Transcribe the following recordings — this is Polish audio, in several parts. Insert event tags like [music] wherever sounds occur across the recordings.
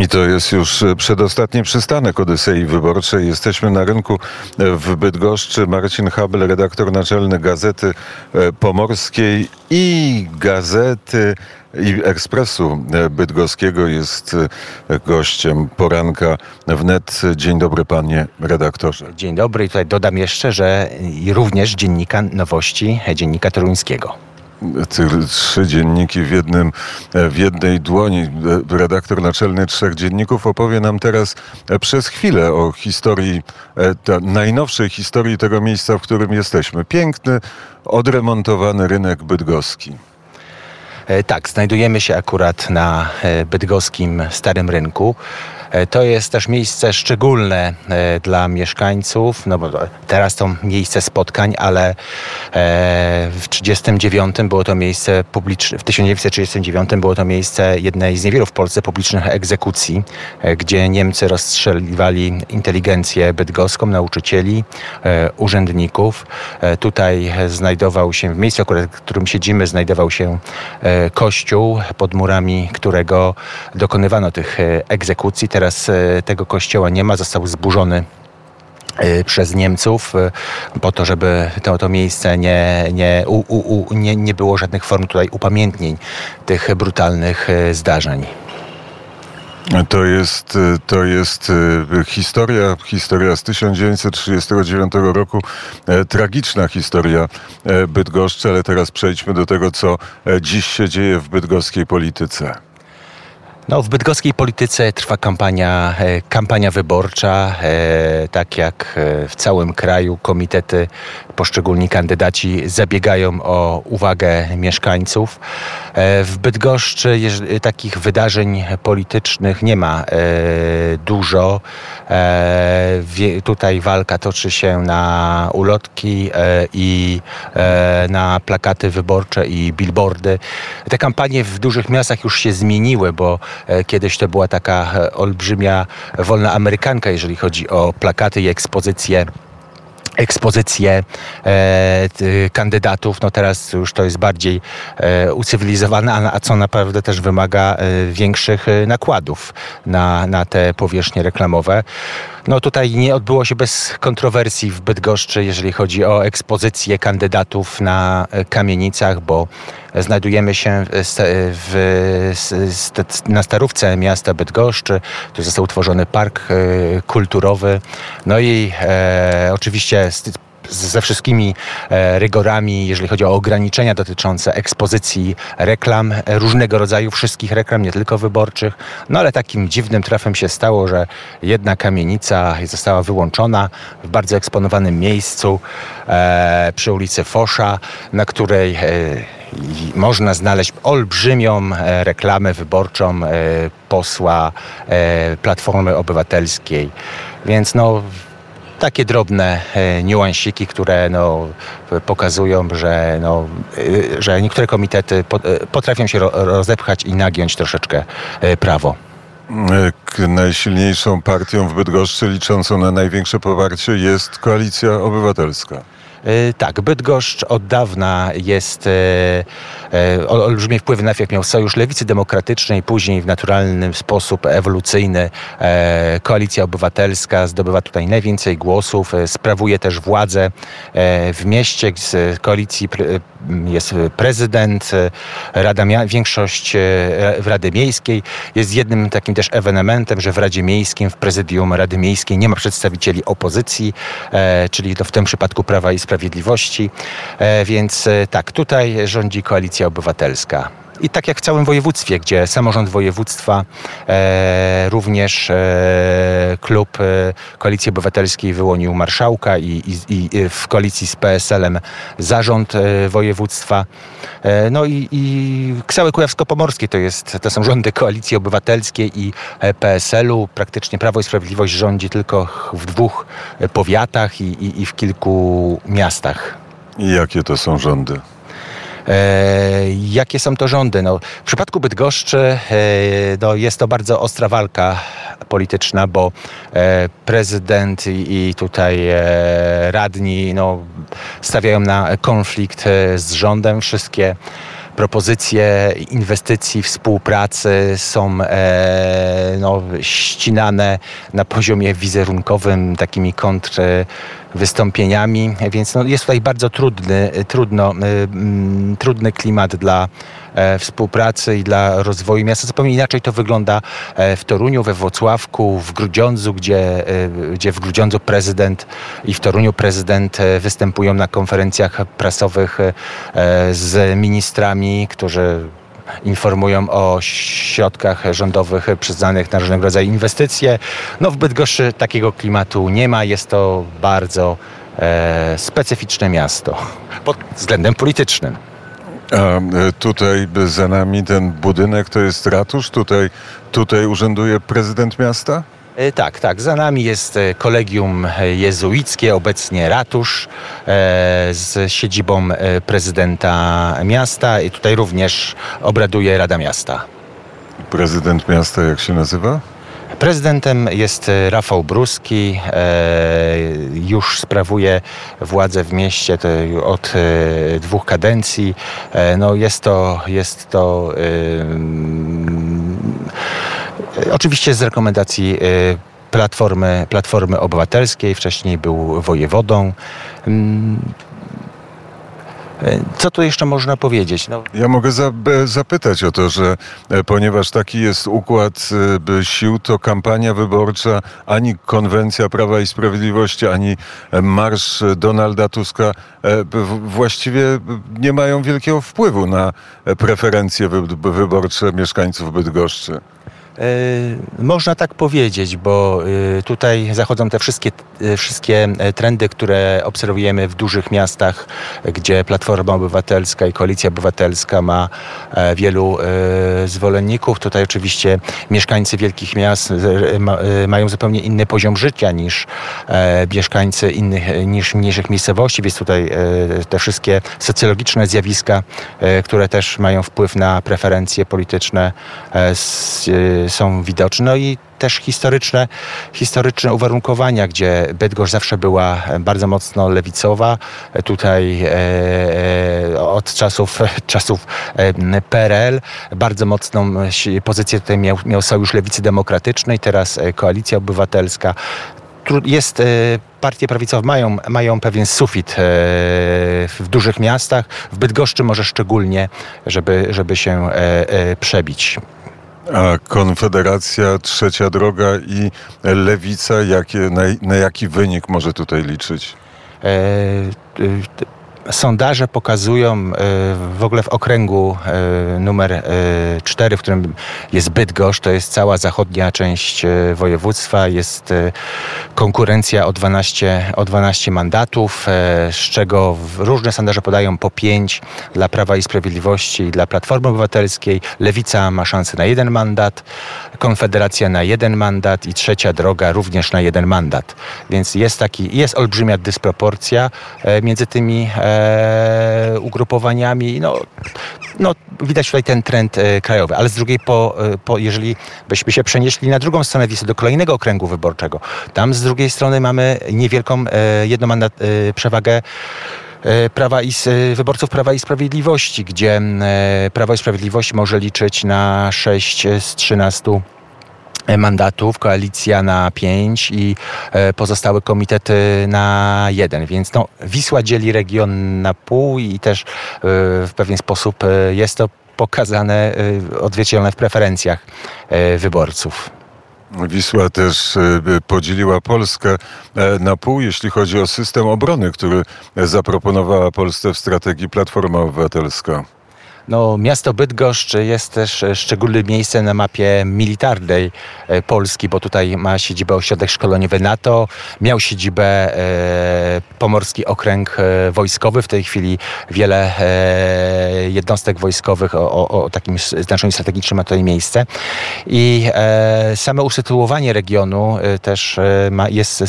I to jest już przedostatni przystanek Odysei Wyborczej. Jesteśmy na rynku w Bydgoszczy. Marcin Habel, redaktor naczelny Gazety Pomorskiej i Gazety i Ekspresu Bydgoskiego jest gościem poranka wnet. Dzień dobry panie redaktorze. Dzień dobry i tutaj dodam jeszcze, że również dziennika nowości, dziennika toruńskiego. Trzy dzienniki w, jednym, w jednej dłoni. Redaktor naczelny trzech dzienników opowie nam teraz przez chwilę o historii, e, najnowszej historii tego miejsca, w którym jesteśmy. Piękny, odremontowany rynek bydgoski. E, Tak, znajdujemy się akurat na e, bydgoskim Starym Rynku. E, To jest też miejsce szczególne e, dla mieszkańców, no bo teraz to miejsce spotkań, ale e, w 1939 było to miejsce publiczne, w 1939 było to miejsce jednej z niewielu w Polsce publicznych egzekucji, gdzie Niemcy rozstrzeliwali inteligencję bydgoską, nauczycieli, urzędników. Tutaj znajdował się, w miejscu, w którym siedzimy, znajdował się kościół, pod murami którego dokonywano tych egzekucji. Teraz e, tego kościoła nie ma, został zburzony e, przez Niemców e, po to, żeby to, to miejsce nie, nie, u, u, nie, nie było żadnych form tutaj upamiętnień tych brutalnych zdarzeń. To jest, to jest historia, historia z 1939 roku, tragiczna historia Bydgoszczy, ale teraz przejdźmy do tego, co dziś się dzieje w bydgoskiej polityce. No, w bydgoskiej polityce trwa kampania, e, kampania wyborcza. E, tak jak e, w całym kraju komitety, poszczególni kandydaci zabiegają o uwagę mieszkańców. W Bydgoszczy takich wydarzeń politycznych nie ma dużo. Tutaj walka toczy się na ulotki i na plakaty wyborcze i billboardy. Te kampanie w dużych miastach już się zmieniły, bo kiedyś to była taka e, olbrzymia wolna amerykanka, jeżeli chodzi o plakaty i ekspozycje ekspozycje e, kandydatów. No teraz już to jest bardziej e, ucywilizowane, a, a co naprawdę też wymaga e, większych e, nakładów na, na te powierzchnie reklamowe. No tutaj nie odbyło się bez kontrowersji w Bydgoszczy, jeżeli chodzi o ekspozycję kandydatów na e, kamienicach, bo znajdujemy się w, s- st- na starówce miasta Bydgoszczy. Tu został utworzony park e, kulturowy. No i e, oczywiście ze wszystkimi e, rygorami, jeżeli chodzi o ograniczenia dotyczące ekspozycji reklam, e, różnego rodzaju, wszystkich reklam, nie tylko wyborczych. No ale takim dziwnym trafem się stało, że jedna kamienica została wyłączona w bardzo eksponowanym miejscu e, przy ulicy Fosza, na której można znaleźć olbrzymią reklamę wyborczą posła Platformy Obywatelskiej. Więc no takie drobne e, niuansiki, które no, pokazują, że, no, e, że niektóre komitety e, potrafią się ro, rozepchać i nagiąć troszeczkę prawo. Najsilniejszą partią w Bydgoszczy, liczącą na największe poparcie, jest Koalicja Obywatelska. E, Tak, Bydgoszcz od dawna jest, e, e, ol- olbrzymie wpływy najpierw miał Sojusz Lewicy Demokratycznej, później w naturalny sposób ewolucyjny Koalicja Obywatelska zdobywa tutaj najwięcej głosów, sprawuje też władzę w mieście, z koalicji jest prezydent, Rada większość w Rady Miejskiej. Jest jednym takim też ewenementem, że w Radzie Miejskim, w prezydium Rady Miejskiej nie ma przedstawicieli opozycji, czyli to w tym przypadku Prawa i Sprawiedliwości. E, więc e, tak, tutaj rządzi Koalicja Obywatelska. I tak jak w całym województwie, gdzie samorząd województwa, e, również e, klub e, Koalicji Obywatelskiej wyłonił marszałka i, i, i w koalicji z PSL-em zarząd e, województwa. E, no i, i cały Kujawsko-Pomorskie to, jest, to są rządy Koalicji Obywatelskiej i e, PSL-u. Praktycznie Prawo i Sprawiedliwość rządzi tylko w dwóch e, powiatach i, i, i w kilku miastach. I jakie to są rządy? E, jakie są to rządy? No, w przypadku Bydgoszczy e, no, jest to bardzo ostra walka polityczna, bo e, prezydent i, tutaj radni no, stawiają na konflikt z rządem. Wszystkie propozycje inwestycji, współpracy są e, no, ścinane na poziomie wizerunkowym takimi kontr wystąpieniami, więc no, jest tutaj bardzo trudny, trudno, mm, trudny klimat dla e, współpracy i dla rozwoju miasta. Zupełnie inaczej to wygląda e, w Toruniu, we Włocławku, w Grudziądzu, gdzie, e, gdzie w Grudziądzu prezydent i w Toruniu prezydent e, występują na konferencjach prasowych e, z ministrami, którzy informują o środkach rządowych przyznanych na różnego rodzaju inwestycje. No w Bydgoszczy takiego klimatu nie ma. Jest to bardzo e, specyficzne miasto pod względem politycznym. A e, tutaj za nami ten budynek to jest ratusz, tutaj, tutaj urzęduje prezydent miasta? E, Tak, tak. Za nami jest e, kolegium jezuickie, obecnie ratusz e, z siedzibą e, prezydenta miasta i tutaj również obraduje Rada Miasta. Prezydent miasta jak się nazywa? Prezydentem jest e, Rafał Bruski. E, już sprawuje władzę w mieście od e, dwóch kadencji. E, no jest to, jest to e, oczywiście z rekomendacji e, Platformy, Platformy Obywatelskiej. Wcześniej był wojewodą. Mm, e, Co tu jeszcze można powiedzieć? No, Ja mogę za, zapytać o to, że e, ponieważ taki jest układ e, sił, to kampania wyborcza, ani konwencja Prawa i Sprawiedliwości, ani e, marsz Donalda Tuska właściwie nie mają wielkiego wpływu na preferencje wy- wyborcze mieszkańców Bydgoszczy. E, Można tak powiedzieć, bo e, tutaj zachodzą te wszystkie, e, wszystkie trendy, które obserwujemy w dużych miastach, gdzie Platforma Obywatelska i Koalicja Obywatelska ma wielu zwolenników. Tutaj oczywiście mieszkańcy wielkich miast ma- mają zupełnie inny poziom życia niż mieszkańcy innych, niż mniejszych miejscowości, więc tutaj te wszystkie socjologiczne zjawiska, które też mają wpływ na preferencje polityczne, e, są widoczne. No i też historyczne, historyczne uwarunkowania, gdzie Bydgoszcz zawsze była bardzo mocno lewicowa. E, Tutaj e, e, od czasów, [laughs] czasów e, PRL bardzo mocną si- pozycję tutaj miał, miał Sojusz Lewicy Demokratycznej, teraz e, Koalicja Obywatelska. Jest, e, partie prawicowe mają, mają pewien sufit e, w dużych miastach, w Bydgoszczy może szczególnie, żeby, żeby się e, e, przebić. A Konfederacja, Trzecia Droga i Lewica, jakie, na, na jaki wynik może tutaj liczyć? E, Sondaże pokazują e, w ogóle w okręgu e, numer 4, w którym jest Bydgoszcz, to jest cała zachodnia część e, województwa, jest e, konkurencja o 12, o 12 mandatów, e, z czego różne sondaże podają po 5 dla Prawa i Sprawiedliwości i dla Platformy Obywatelskiej. Lewica ma szansę na jeden mandat, Konfederacja na jeden mandat i Trzecia Droga również na jeden mandat. Więc jest taki, jest olbrzymia dysproporcja e, między tymi e, ugrupowaniami. No, no, widać tutaj ten trend e, krajowy, ale z drugiej, po, e, po, jeżeli byśmy się przenieśli na drugą stronę Wisły, do kolejnego okręgu wyborczego, tam z drugiej strony mamy niewielką jednomandat, przewagę Prawa i, wyborców Prawa i Sprawiedliwości, gdzie Prawo i Sprawiedliwość może liczyć na 6 z 13 mandatów, koalicja na 5 i e, pozostałe komitety na jeden. Więc no, Wisła dzieli region na pół i też e, w pewien sposób e, jest to pokazane, e, odzwierciedlone w preferencjach e, wyborców. Wisła też e, podzieliła Polskę e, na pół, jeśli chodzi o system obrony, który zaproponowała Polsce w strategii Platforma Obywatelska. No, miasto Bydgoszcz jest też e, szczególnym miejscem na mapie militarnej e, Polski, bo tutaj ma siedzibę ośrodek szkoleniowy NATO, miał siedzibę e, Pomorski Okręg Wojskowy. W tej chwili wiele jednostek wojskowych o, o, o takim znaczeniu strategicznym ma tutaj miejsce. I same usytuowanie regionu też ma, jest,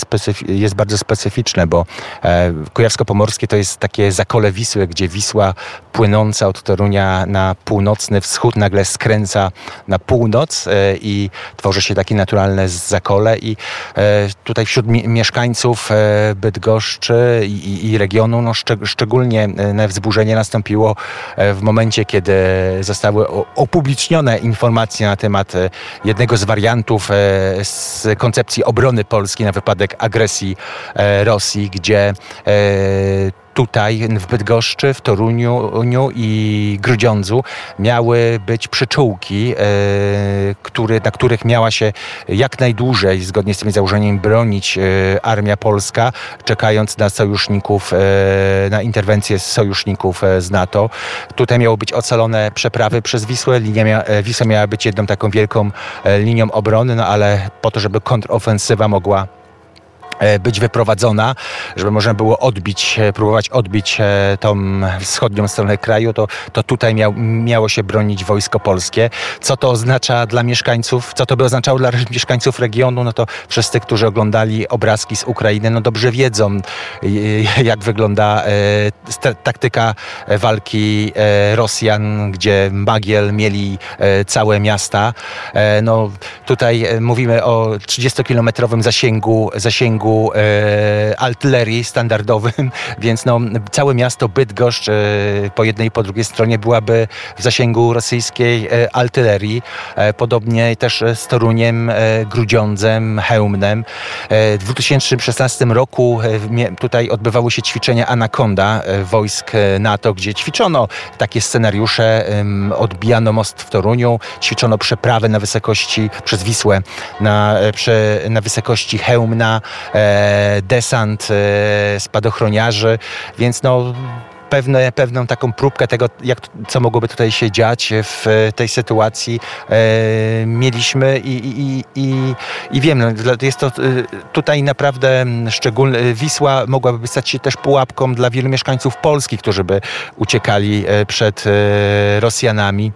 jest bardzo specyficzne, bo Kujawsko-Pomorskie to jest takie zakole Wisły, gdzie Wisła płynąca od Torunia na, północny wschód nagle skręca na północ e, i tworzy się takie naturalne zakole. I e, tutaj wśród mi mieszkańców e, Bydgoszczy i, i regionu no, szczeg szczególnie wzburzenie nastąpiło w momencie, kiedy zostały opublicznione informacje na temat jednego z wariantów z koncepcji obrony Polski na wypadek agresji Rosji, gdzie tutaj w Bydgoszczy, w Toruniu i Grudziądzu miały być przyczółki, który, na których miała się jak najdłużej, zgodnie z tymi założeniami, bronić armia polska, czekając na sojuszników, na interwencję sojuszników z NATO. Tutaj miało być ocalone przeprawy przez Wisłę. Linia Wisła miała być jedną taką wielką linią obrony, no ale po to, żeby kontrofensywa mogła E, być wyprowadzona, żeby można było odbić, e, próbować odbić e, tą wschodnią stronę kraju, to, to tutaj miał, miało się bronić wojsko polskie. Co to oznacza dla mieszkańców, co to by oznaczało dla [laughs] mieszkańców regionu, no to wszyscy, którzy oglądali obrazki z Ukrainy, no dobrze wiedzą, jak wygląda taktyka walki Rosjan, gdzie Magiel mieli całe miasta. No tutaj mówimy o 30-kilometrowym zasięgu, zasięgu zasięgu e, artylerii standardowym, [laughs] więc no, całe miasto Bydgoszcz e, po jednej i po drugiej stronie byłaby w zasięgu rosyjskiej e, artylerii. E, podobnie też z Toruniem, e, Grudziądzem, Hełmnem. E, w 2016 roku tutaj odbywały się ćwiczenia Anaconda wojsk NATO, gdzie ćwiczono takie scenariusze. Odbijano most w Toruniu, ćwiczono przeprawę na wysokości przez Wisłę na, na wysokości Hełmna, desant e, spadochroniarzy, więc no pewne, pewną taką próbkę tego, jak, co mogłoby tutaj się dziać w tej sytuacji e, mieliśmy i, i, i, i wiem, no, jest to tutaj naprawdę szczególne. Wisła mogłaby stać się też pułapką dla wielu mieszkańców Polski, którzy by uciekali przed Rosjanami.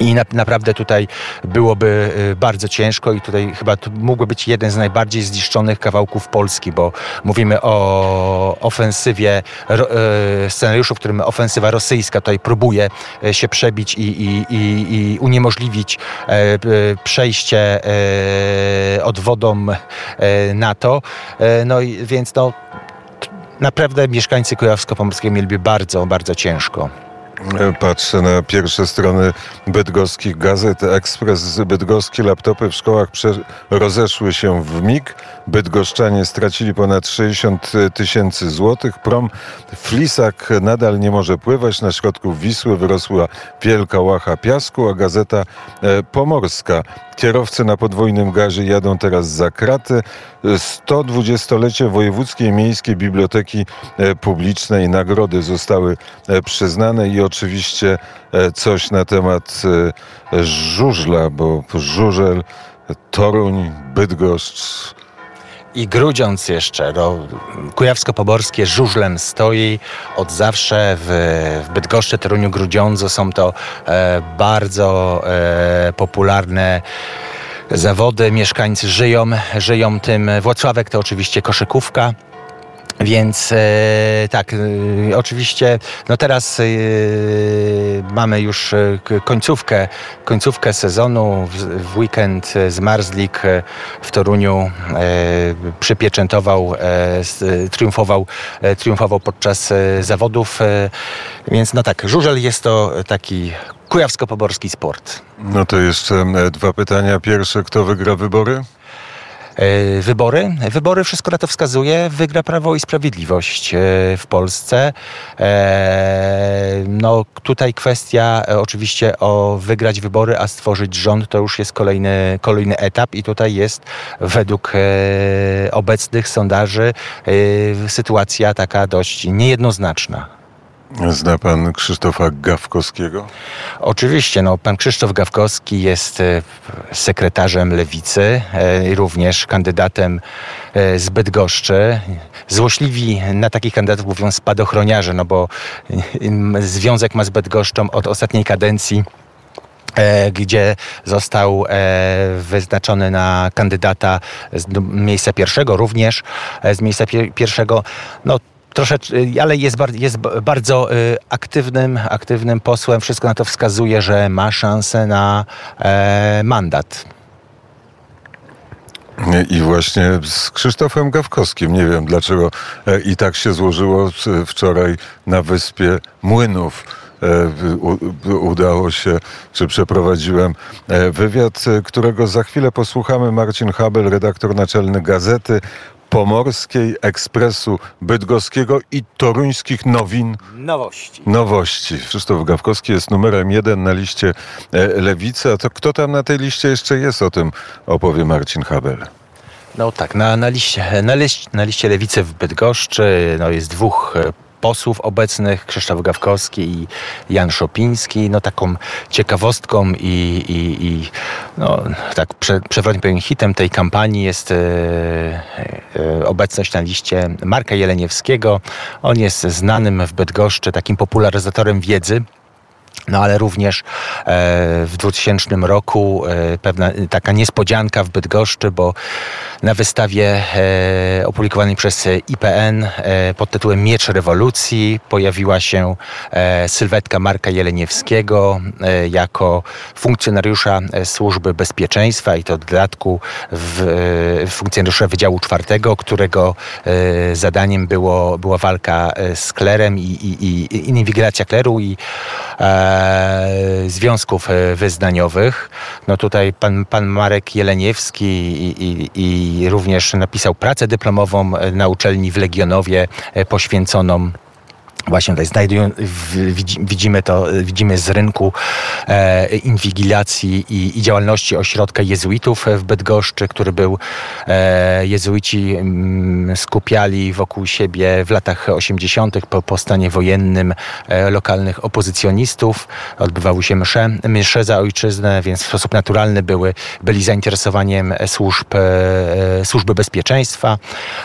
I na, naprawdę tutaj byłoby y, bardzo ciężko i tutaj chyba to mógłby być jeden z najbardziej zniszczonych kawałków Polski, bo mówimy o ofensywie, y, scenariuszu, w którym ofensywa rosyjska tutaj próbuje y, się przebić i, i, i, i uniemożliwić e, przejście e, odwodom e, NATO. No więc no, naprawdę mieszkańcy Kujawsko-Pomorskiego mieliby bardzo, bardzo ciężko. Patrzę na pierwsze strony bydgoskich gazet. Ekspres bydgoski, laptopy w szkołach rozeszły się w mig. Bydgoszczanie stracili ponad 60 tysięcy złotych. Prom Flisak nadal nie może pływać. Na środku Wisły wyrosła wielka łacha piasku, a gazeta e, pomorska. Kierowcy na podwójnym gazie jadą teraz za kraty. 120-lecie Wojewódzkiej Miejskiej Biblioteki e, Publicznej nagrody zostały e, przyznane i oczywiście coś na temat żużla, bo żużel, Toruń, Bydgoszcz, i Grudziądz jeszcze, no, Kujawsko-Poborskie żużlem stoi od zawsze w, w Bydgoszczy, Toruniu, Grudziądzu są to e, bardzo e, popularne zawody. Mieszkańcy żyją, żyją tym. Włocławek to oczywiście koszykówka. Więc e, tak, e, oczywiście, no teraz e, mamy już e, końcówkę, końcówkę sezonu. W, w weekend z Marzlik e, w Toruniu e, przypieczętował, triumfował, triumfował podczas zawodów. Więc no tak, żużel jest to taki kujawsko-poborski sport. No to jeszcze dwa pytania. Pierwsze, kto wygra wybory? E, wybory. Wybory, wszystko na to wskazuje, wygra Prawo i Sprawiedliwość e, w Polsce. E, no tutaj kwestia oczywiście o wygrać wybory, a stworzyć rząd to już jest kolejny, kolejny etap i tutaj jest według obecnych sondaży sytuacja taka dość niejednoznaczna. Zna pan Krzysztofa Gawkowskiego? Oczywiście, no, pan Krzysztof Gawkowski jest e, sekretarzem Lewicy e, i również kandydatem e, z Bydgoszczy. Złośliwi na takich kandydatów mówią spadochroniarze, no bo związek ma z Bydgoszczą od ostatniej kadencji gdzie został wyznaczony na kandydata z miejsca pierwszego, również z miejsca pierwszego. No, troszeczkę, ale jest, bar, jest bardzo y, aktywnym, aktywnym posłem. Wszystko na to wskazuje, że ma szansę na e, mandat. I właśnie z Krzysztofem Gawkowskim. Nie wiem dlaczego e, i tak się złożyło e, wczoraj na wyspie Młynów. E, udało się, czy przeprowadziłem wywiad, którego za chwilę posłuchamy. Marcin Habel, redaktor naczelny Gazety Pomorskiej, Ekspresu Bydgoskiego i Toruńskich Nowin. Nowości. Nowości. Krzysztof Gawkowski jest numerem jeden na liście Lewicy. A to kto tam na tej liście jeszcze jest? O tym opowie Marcin Habel. No tak, na, na, liście, na, liście, na liście Lewicy w Bydgoszczy no jest dwóch posłów obecnych, Krzysztof Gawkowski i Jan Szopiński. No taką ciekawostką i, i, i no, tak prze, przewrotnie powiem hitem tej kampanii jest e, e, obecność na liście Marka Jeleniewskiego. On jest znanym w Bydgoszczy takim popularyzatorem wiedzy. No ale również e, w 2000 roku e, pewna taka niespodzianka w Bydgoszczy, bo na wystawie e, opublikowanej przez IPN pod tytułem Miecz Rewolucji pojawiła się sylwetka Marka Jeleniewskiego jako funkcjonariusza Służby Bezpieczeństwa i to w dodatku w, funkcjonariusza Wydziału Czwartego, którego zadaniem było, była walka z klerem i, i, i inwigilacja kleru i związków e, wyznaniowych. No tutaj pan, pan Marek Jeleniewski i, i, i również napisał pracę dyplomową e, na uczelni w Legionowie e, poświęconą Właśnie tutaj znajdują, widzimy to, widzimy z rynku e, inwigilacji i, i, działalności ośrodka jezuitów w Bydgoszczy, który był, e, jezuici m, mm, skupiali wokół siebie w latach 80. po, po stanie wojennym e, lokalnych opozycjonistów. Odbywały się msze, msze za ojczyznę, więc w sposób naturalny były, byli zainteresowaniem służb, e, służby bezpieczeństwa.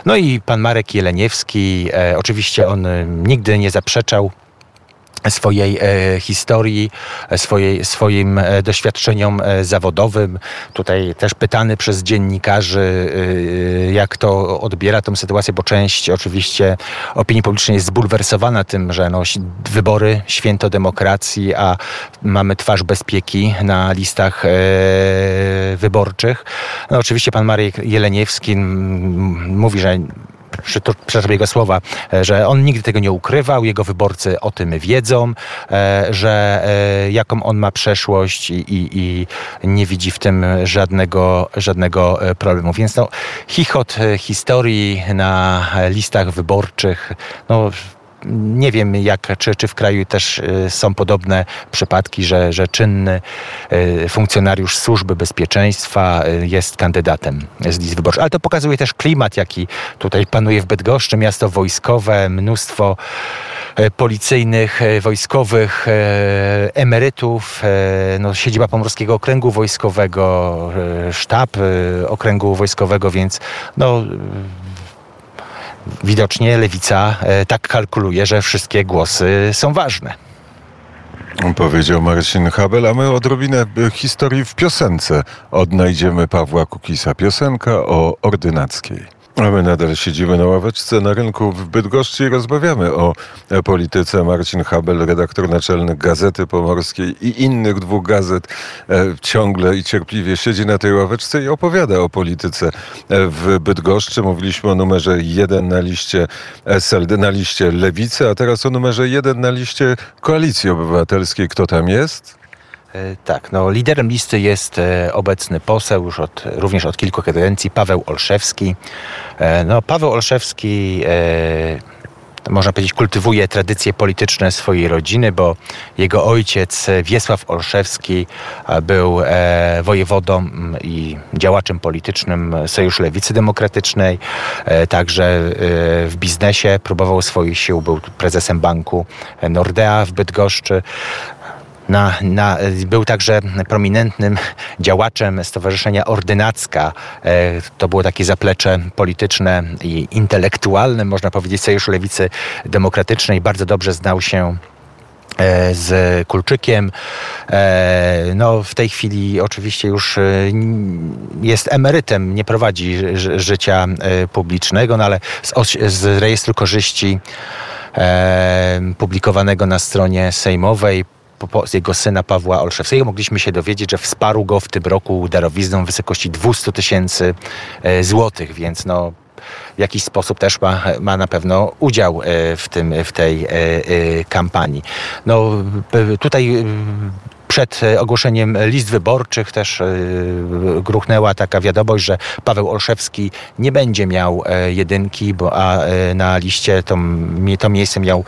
No i pan Marek Jeleniewski, e, oczywiście on nigdy nie zaprzeczał swojej e, historii, swojej, swoim e, doświadczeniom e, zawodowym. Tutaj też pytany przez dziennikarzy, e, jak to odbiera tę sytuację, bo część oczywiście opinii publicznej jest zbulwersowana tym, że no, wybory, święto demokracji, a mamy twarz bezpieki na listach e, wyborczych. No, oczywiście pan Marek Jeleniewski mówi, że przepraszam jego słowa, e, że on nigdy tego nie ukrywał, jego wyborcy o tym wiedzą, e, że e, jaką on ma przeszłość i, i, i nie widzi w tym żadnego, żadnego problemu. Więc no, chichot historii na listach wyborczych, no nie wiem, jak, czy, czy w kraju też y, są podobne przypadki, że, że czynny y, funkcjonariusz służby bezpieczeństwa y, jest kandydatem z list wyborczych. Ale to pokazuje też klimat, jaki tutaj panuje w Bydgoszczy, miasto wojskowe, mnóstwo policyjnych, wojskowych, emerytów, no, siedziba Pomorskiego Okręgu Wojskowego, sztab Okręgu Wojskowego, więc no, widocznie lewica e, tak kalkuluje, że wszystkie głosy są ważne. Powiedział Marcin Habel, a my odrobinę historii w piosence odnajdziemy Pawła Kukisa. Piosenka o ordynackiej. A my nadal siedzimy na ławeczce na rynku w Bydgoszczy i rozmawiamy o polityce. Marcin Habel, redaktor naczelny Gazety Pomorskiej i innych dwóch gazet, e, ciągle i cierpliwie siedzi na tej ławeczce i opowiada o polityce e, w Bydgoszczy. Mówiliśmy o numerze jeden na liście SLD, na liście Lewicy, a teraz o numerze jeden na liście Koalicji Obywatelskiej. Kto tam jest? E, tak, no liderem listy jest e, obecny poseł już od, również od kilku kadencji, Paweł Olszewski. E, no, Paweł Olszewski można powiedzieć, kultywuje tradycje polityczne swojej rodziny, bo jego ojciec Wiesław Olszewski był wojewodą i działaczem politycznym Sojuszu Lewicy Demokratycznej. Także w biznesie próbował swoich sił, był prezesem banku Nordea w Bydgoszczy. Na, na, był także prominentnym działaczem Stowarzyszenia Ordynacka. E, to było takie zaplecze polityczne i intelektualne, można powiedzieć, Sojuszu Lewicy Demokratycznej. Bardzo dobrze znał się e, z Kulczykiem. E, No, w tej chwili oczywiście już jest emerytem, nie prowadzi ży- życia publicznego, no ale z, z rejestru korzyści publikowanego na stronie sejmowej z jego syna Pawła Olszewskiego mogliśmy się dowiedzieć, że wsparł go w tym roku darowizną w wysokości 200 tysięcy e, złotych, więc no w jakiś sposób też ma, ma na pewno udział e, w, tym, w tej e, kampanii. No, tutaj przed e, ogłoszeniem list wyborczych też e, gruchnęła taka wiadomość, że Paweł Olszewski nie będzie miał e, jedynki, bo a na liście to, to miejsce miał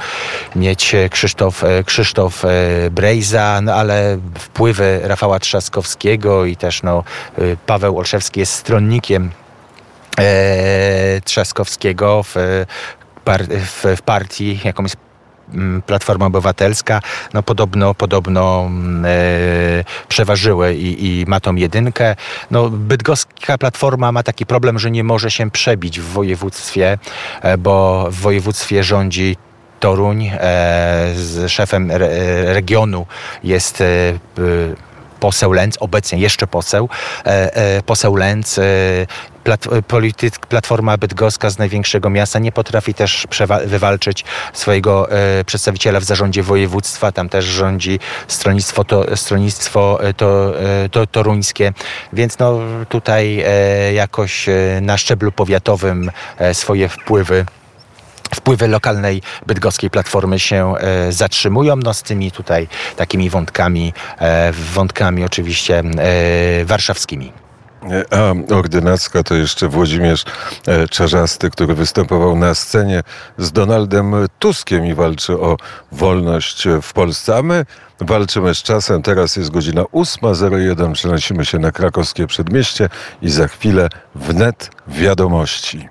mieć Krzysztof, Krzysztof Brejza, no ale wpływy Rafała Trzaskowskiego i też no, Paweł Olszewski jest stronnikiem Trzaskowskiego w, w, partii, jaką jest Platforma Obywatelska, no podobno, podobno mm, e, przeważyły i, i ma tą jedynkę. No, bydgoska Platforma ma taki problem, że nie może się przebić w województwie, e, bo w województwie rządzi Toruń. E, z szefem re, regionu jest e, poseł Lęc, obecnie jeszcze poseł, e, e, poseł e, plat, polityk, Platforma Bydgoska z największego miasta nie potrafi też wywalczyć swojego e, przedstawiciela w zarządzie województwa, tam też rządzi stronnictwo, to, stronnictwo e, to, e, to, toruńskie, więc no tutaj e, jakoś e, na szczeblu powiatowym e, swoje wpływy wpływy lokalnej bydgoskiej platformy się e, zatrzymują, no z tymi tutaj takimi wątkami, e, wątkami oczywiście e, warszawskimi. A ordynacka to jeszcze Włodzimierz e, Czarzasty, który występował na scenie z Donaldem Tuskiem i walczy o wolność w Polsce. A my walczymy z czasem. Teraz jest godzina 8.01. Przenosimy się na krakowskie przedmieście i za chwilę wnet wiadomości.